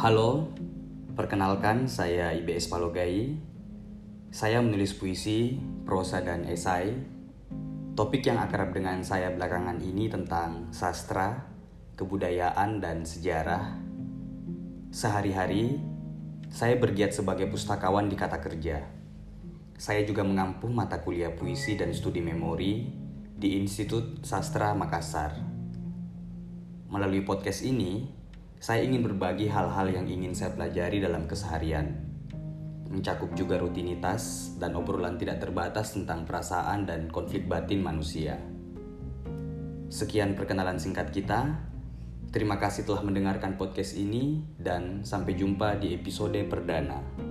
Halo, perkenalkan saya IBS Palogai. Saya menulis puisi, prosa, dan esai. Topik yang akrab dengan saya belakangan ini tentang sastra, kebudayaan, dan sejarah. Sehari-hari, saya bergiat sebagai pustakawan di kata kerja. Saya juga mengampu mata kuliah puisi dan studi memori di Institut Sastra Makassar. Melalui podcast ini, saya ingin berbagi hal-hal yang ingin saya pelajari dalam keseharian mencakup juga rutinitas dan obrolan tidak terbatas tentang perasaan dan konflik batin manusia. Sekian perkenalan singkat kita. Terima kasih telah mendengarkan podcast ini, dan sampai jumpa di episode perdana.